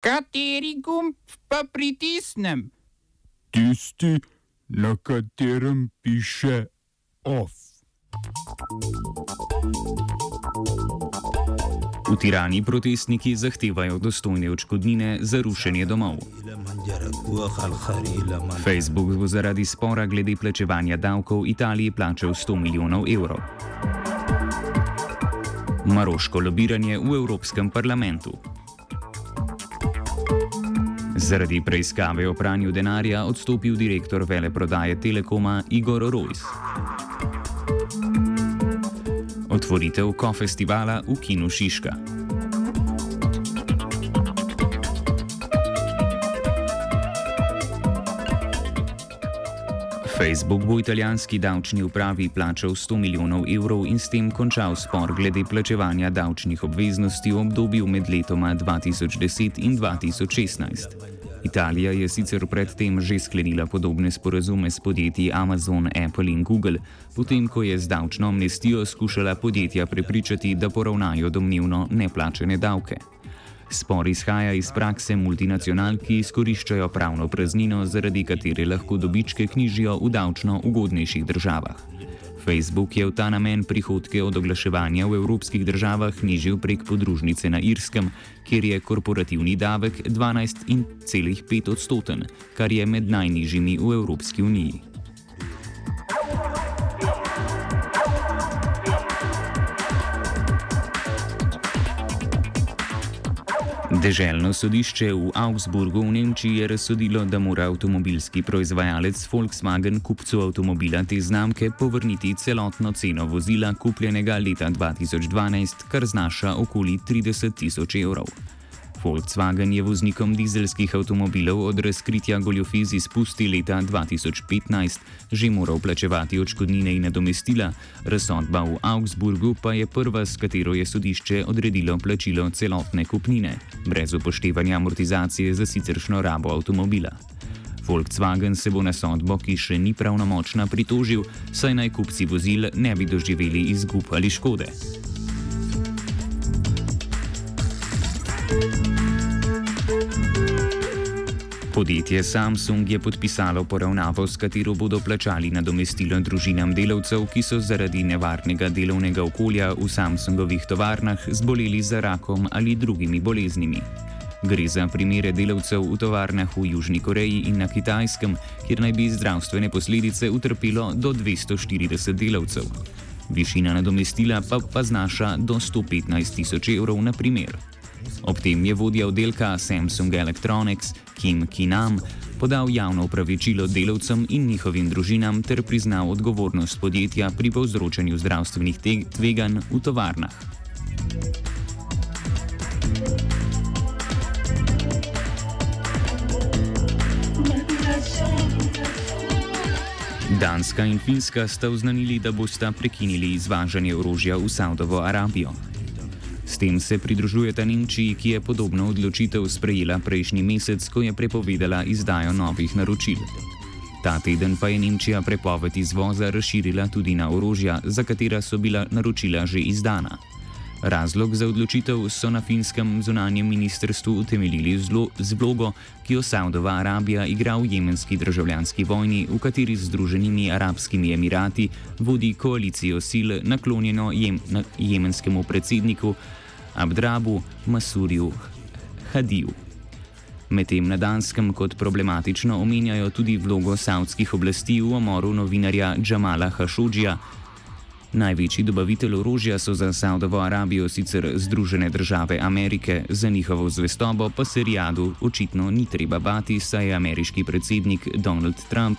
Kateri gumb pa pritisnem? Tisti, na katerem piše OF. V Tirani protestniki zahtevajo dostojne odškodnine za rušenje domov. Facebook bo zaradi spora glede plačevanja davkov Italiji plačal 100 milijonov evrov. Maroško lobiranje v Evropskem parlamentu. Zaradi preiskave o pranju denarja odstopil direktor veleprodaje Telekoma Igor Rojs. Otvoritev kofestivala v Kinu Šiška. Facebook bo italijanski davčni upravi plačal 100 milijonov evrov in s tem končal spor glede plačevanja davčnih obveznosti v obdobju med letoma 2010 in 2016. Italija je sicer predtem že sklenila podobne sporazume s podjetji Amazon, Apple in Google, potem ko je z davčno amnestijo skušala podjetja prepričati, da poravnajo domnevno neplačene davke. Spor izhaja iz prakse multinacionalk, ki izkoriščajo pravno praznino, zaradi katere lahko dobičke knjižijo v davčno ugodnejših državah. Facebook je v ta namen prihodke od oglaševanja v evropskih državah knjižil prek podružnice na Irskem, kjer je korporativni davek 12,5 odstoten, kar je med najnižjimi v Evropski uniji. Deželno sodišče v Augsburgu v Nemčiji je razsodilo, da mora avtomobilski proizvajalec Volkswagen kupcu avtomobila te znamke povrniti celotno ceno vozila kupljenega leta 2012, kar znaša okoli 30 tisoč evrov. Volkswagen je voznikom dizelskih avtomobilov od razkritja goljofij z izpusti leta 2015 že moral plačevati odškodnine in nadomestila, razsodba v Augsburgu pa je prva, s katero je sodišče odredilo plačilo celotne kupnine, brez upoštevanja amortizacije za siceršno rabo avtomobila. Volkswagen se bo na sodbo, ki še ni pravnomočna, pritožil, saj naj kupci vozil ne bi doživeli izgub ali škode. Podjetje Samsung je podpisalo poravnavo, s katero bodo plačali nadomestilo družinam delavcev, ki so zaradi nevarnega delovnega okolja v Samsungovih tovarnah zboleli za rakom ali drugimi boleznimi. Gre za primere delavcev v tovarnah v Južni Koreji in na Kitajskem, kjer naj bi zdravstvene posledice utrpelo do 240 delavcev. Višina nadomestila pa, pa znaša do 115 tisoč evrov na primer. Ob tem je vodja oddelka Samsung Electronics Kim Kinam podal javno upravičilo delavcem in njihovim družinam ter priznal odgovornost podjetja pri povzročanju zdravstvenih tveganj v tovarnah. Danska in Finska sta oznanili, da bosta prekinili izvažanje orožja v Saudovo Arabijo. Tem se pridružujeta Nemčiji, ki je podobno odločitev sprejela prejšnji mesec, ko je prepovedala izdajo novih naročil. Ta teden pa je Nemčija prepoved izvoza razširila tudi na orožja, za katera so bila naročila že izdana. Razlog za odločitev so na finskem zunanjem ministrstvu utemeljili z vlogo, ki jo Saudova Arabija igra v jemenski državljanski vojni, v kateri z Združenimi arabskimi emirati vodi koalicijo sil naklonjeno jem, na jemenskemu predsedniku Abdrabu Masurju Hadiju. Medtem na Danskem kot problematično omenjajo tudi vlogo savdskih oblasti v umoru novinarja Džamala Hašodžija. Največji dobavitelj orožja so za Saudovo Arabijo sicer Združene države Amerike, za njihovo zvestobo pa se Rijadu očitno ni treba bati, saj je ameriški predsednik Donald Trump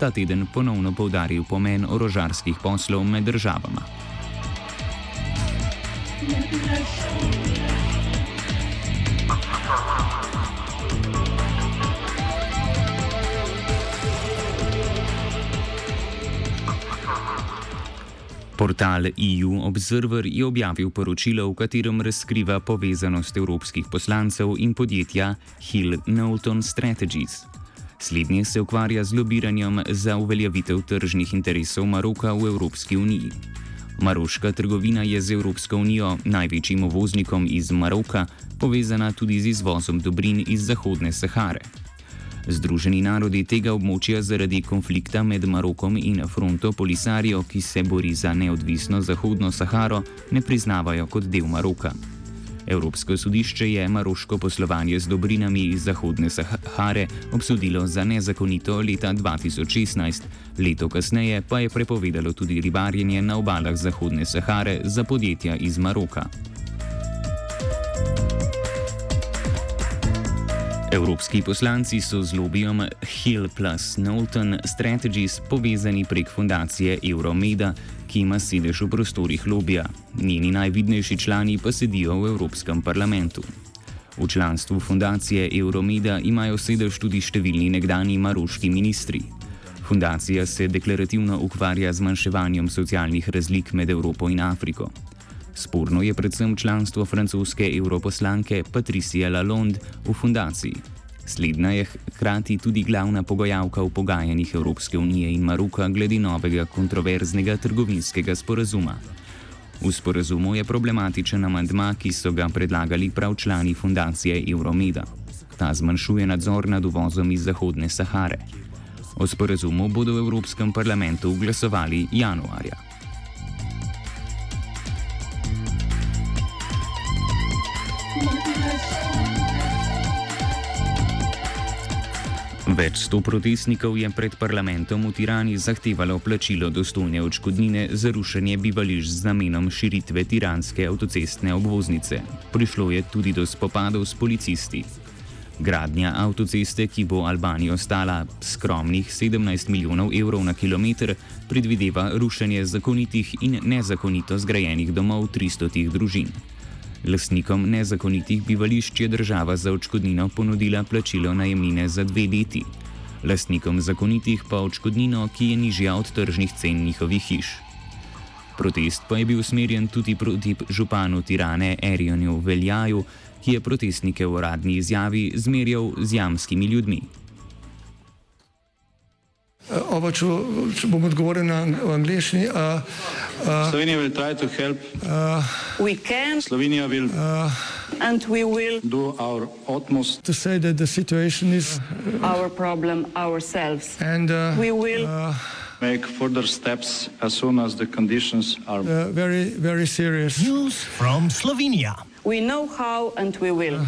ta teden ponovno povdaril pomen orožarskih poslov med državama. Portal EU Observer je objavil poročilo, v katerem razkriva povezanost evropskih poslancev in podjetja Hill Knowlton Strategies. Slednje se ukvarja z lobiranjem za uveljavitev tržnih interesov Maroka v Evropski uniji. Maroška trgovina je z Evropsko unijo, največjim uvoznikom iz Maroka, povezana tudi z izvozom dobrin iz Zahodne Sahare. Združeni narodi tega območja zaradi konflikta med Marokom in Fronto Polisario, ki se bori za neodvisno Zahodno Saharo, ne priznavajo kot del Maroka. Evropsko sodišče je maroško poslovanje z dobrinami iz Zahodne Sahare obsodilo za nezakonito leta 2016, leto kasneje pa je prepovedalo tudi ribarjenje na obalah Zahodne Sahare za podjetja iz Maroka. Evropski poslanci so z lobijem Hill plus Knowlton Strategies povezani prek fundacije Euromeda, ki ima sedež v prostorih lobija. Njeni najvidnejši člani pa sedijo v Evropskem parlamentu. V članstvu fundacije Euromeda imajo sedež tudi številni nekdani maroški ministri. Fundacija se deklarativno ukvarja z manjševanjem socialnih razlik med Evropo in Afriko. Sporno je predvsem članstvo francoske europoslanke Patricia Lalonde v fundaciji. Slednja je hkrati tudi glavna pogojavka v pogajanjih Evropske unije in Maroka glede novega kontroverznega trgovinskega sporazuma. V sporazumu je problematičen amandma, ki so ga predlagali prav člani fundacije Euromeda. Ta zmanjšuje nadzor nad uvozom iz Zahodne Sahare. O sporazumu bodo v Evropskem parlamentu glasovali januarja. Več sto protestnikov je pred parlamentom v Tirani zahtevalo plačilo dostojne odškodnine za rušenje bivališč z namenom širitve tiranske avtocestne obvoznice. Prišlo je tudi do spopadov s policisti. Gradnja avtoceste, ki bo Albanijo stala skromnih 17 milijonov evrov na kilometr, predvideva rušenje zakonitih in nezakonito zgrajenih domov 300 družin. Lastnikom nezakonitih bivališč je država za odškodnino ponudila plačilo najemnine za dve leti, lastnikom zakonitih pa odškodnino, ki je nižja od tržnih cen njihovih hiš. Protest pa je bil usmerjen tudi proti županu Tirane Erionju Veljaju, ki je protestnike v uradni izjavi zmerjal z jamskimi ljudmi. Oba, če, če bom odgovoril na angliški. Uh, uh, Slovenija bo poskušala pomagati. Slovenija bo naredila naš utmost, da bo rekla, da je situacija naš problem. In da bomo naredili nadaljnje korake, as soon as the conditions are zelo, zelo resne. News from Slovenija. Vemo, kako in bomo.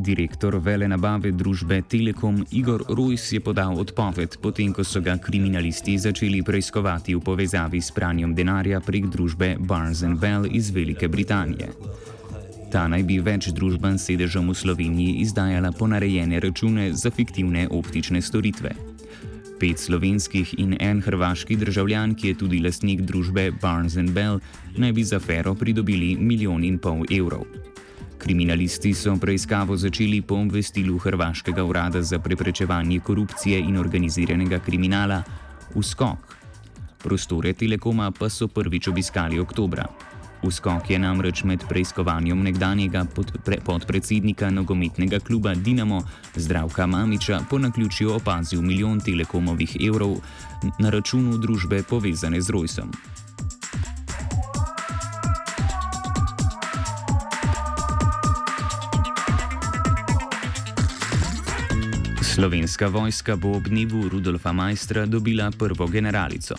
Direktor vele nabave družbe Telekom Igor Rojs je podal odpoved, potem ko so ga kriminalisti začeli preiskovati v povezavi s pranjem denarja prek družbe Barnes Bell iz Velike Britanije. Ta naj bi več družban s sedežem v Sloveniji izdajala ponarejene račune za fiktivne optične storitve. Pet slovenskih in en hrvaški državljan, ki je tudi lastnik družbe Barnes Bell, naj bi za fero pridobili milijon in pol evrov. Kriminalisti so preiskavo začeli po obvestilu Hrvaškega urada za preprečevanje korupcije in organiziranega kriminala USKOK. Prostore Telekoma pa so prvič obiskali oktobra. USKOK je namreč med preiskovanjem nekdanjega podpredsednika nogometnega kluba Dinamo Zdravka Mamiča po naključju opazil milijon telekomovih evrov na računu družbe povezane z Rojsom. Slovenska vojska bo ob dnevu Rudolfa Majstra dobila prvo generalico.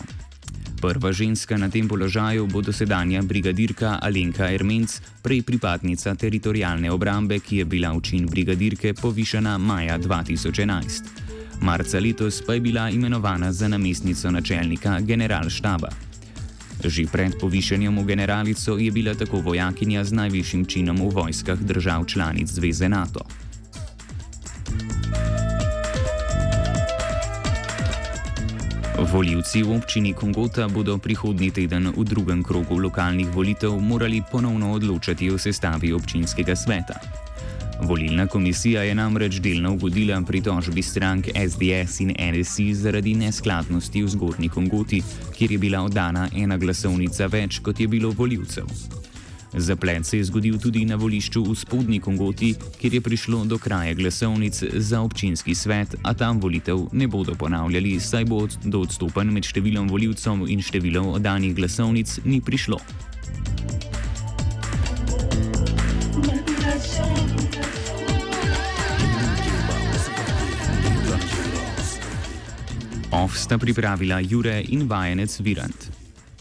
Prva ženska na tem položaju bo dosedanja brigadirka Alenka Ermenc, prej pripadnica teritorijalne obrambe, ki je bila v čin brigadirke povišena maja 2011. Marca letos pa je bila imenovana za namestnico načelnika generalštaba. Že pred povišenjem v generalico je bila tako vojakinja z najvišjim činom v vojskah držav članic Zveze NATO. Voljivci v občini Kongota bodo prihodnji teden v drugem krogu lokalnih volitev morali ponovno odločati o sestavi občinskega sveta. Volilna komisija je namreč delno ugodila pritožbi strank SDS in NSI zaradi neskladnosti v zgornji Kongoti, kjer je bila oddana ena glasovnica več, kot je bilo voljivcev. Zaplet se je zgodil tudi na volišču v spodnji Kongoti, kjer je prišlo do kraja glasovnic za občinski svet, a tam volitev ne bodo ponavljali, saj bo do odstopanj med številom voljivcev in številom oddanih glasovnic ni prišlo. OF sta pripravila Jure in vajenec Virant.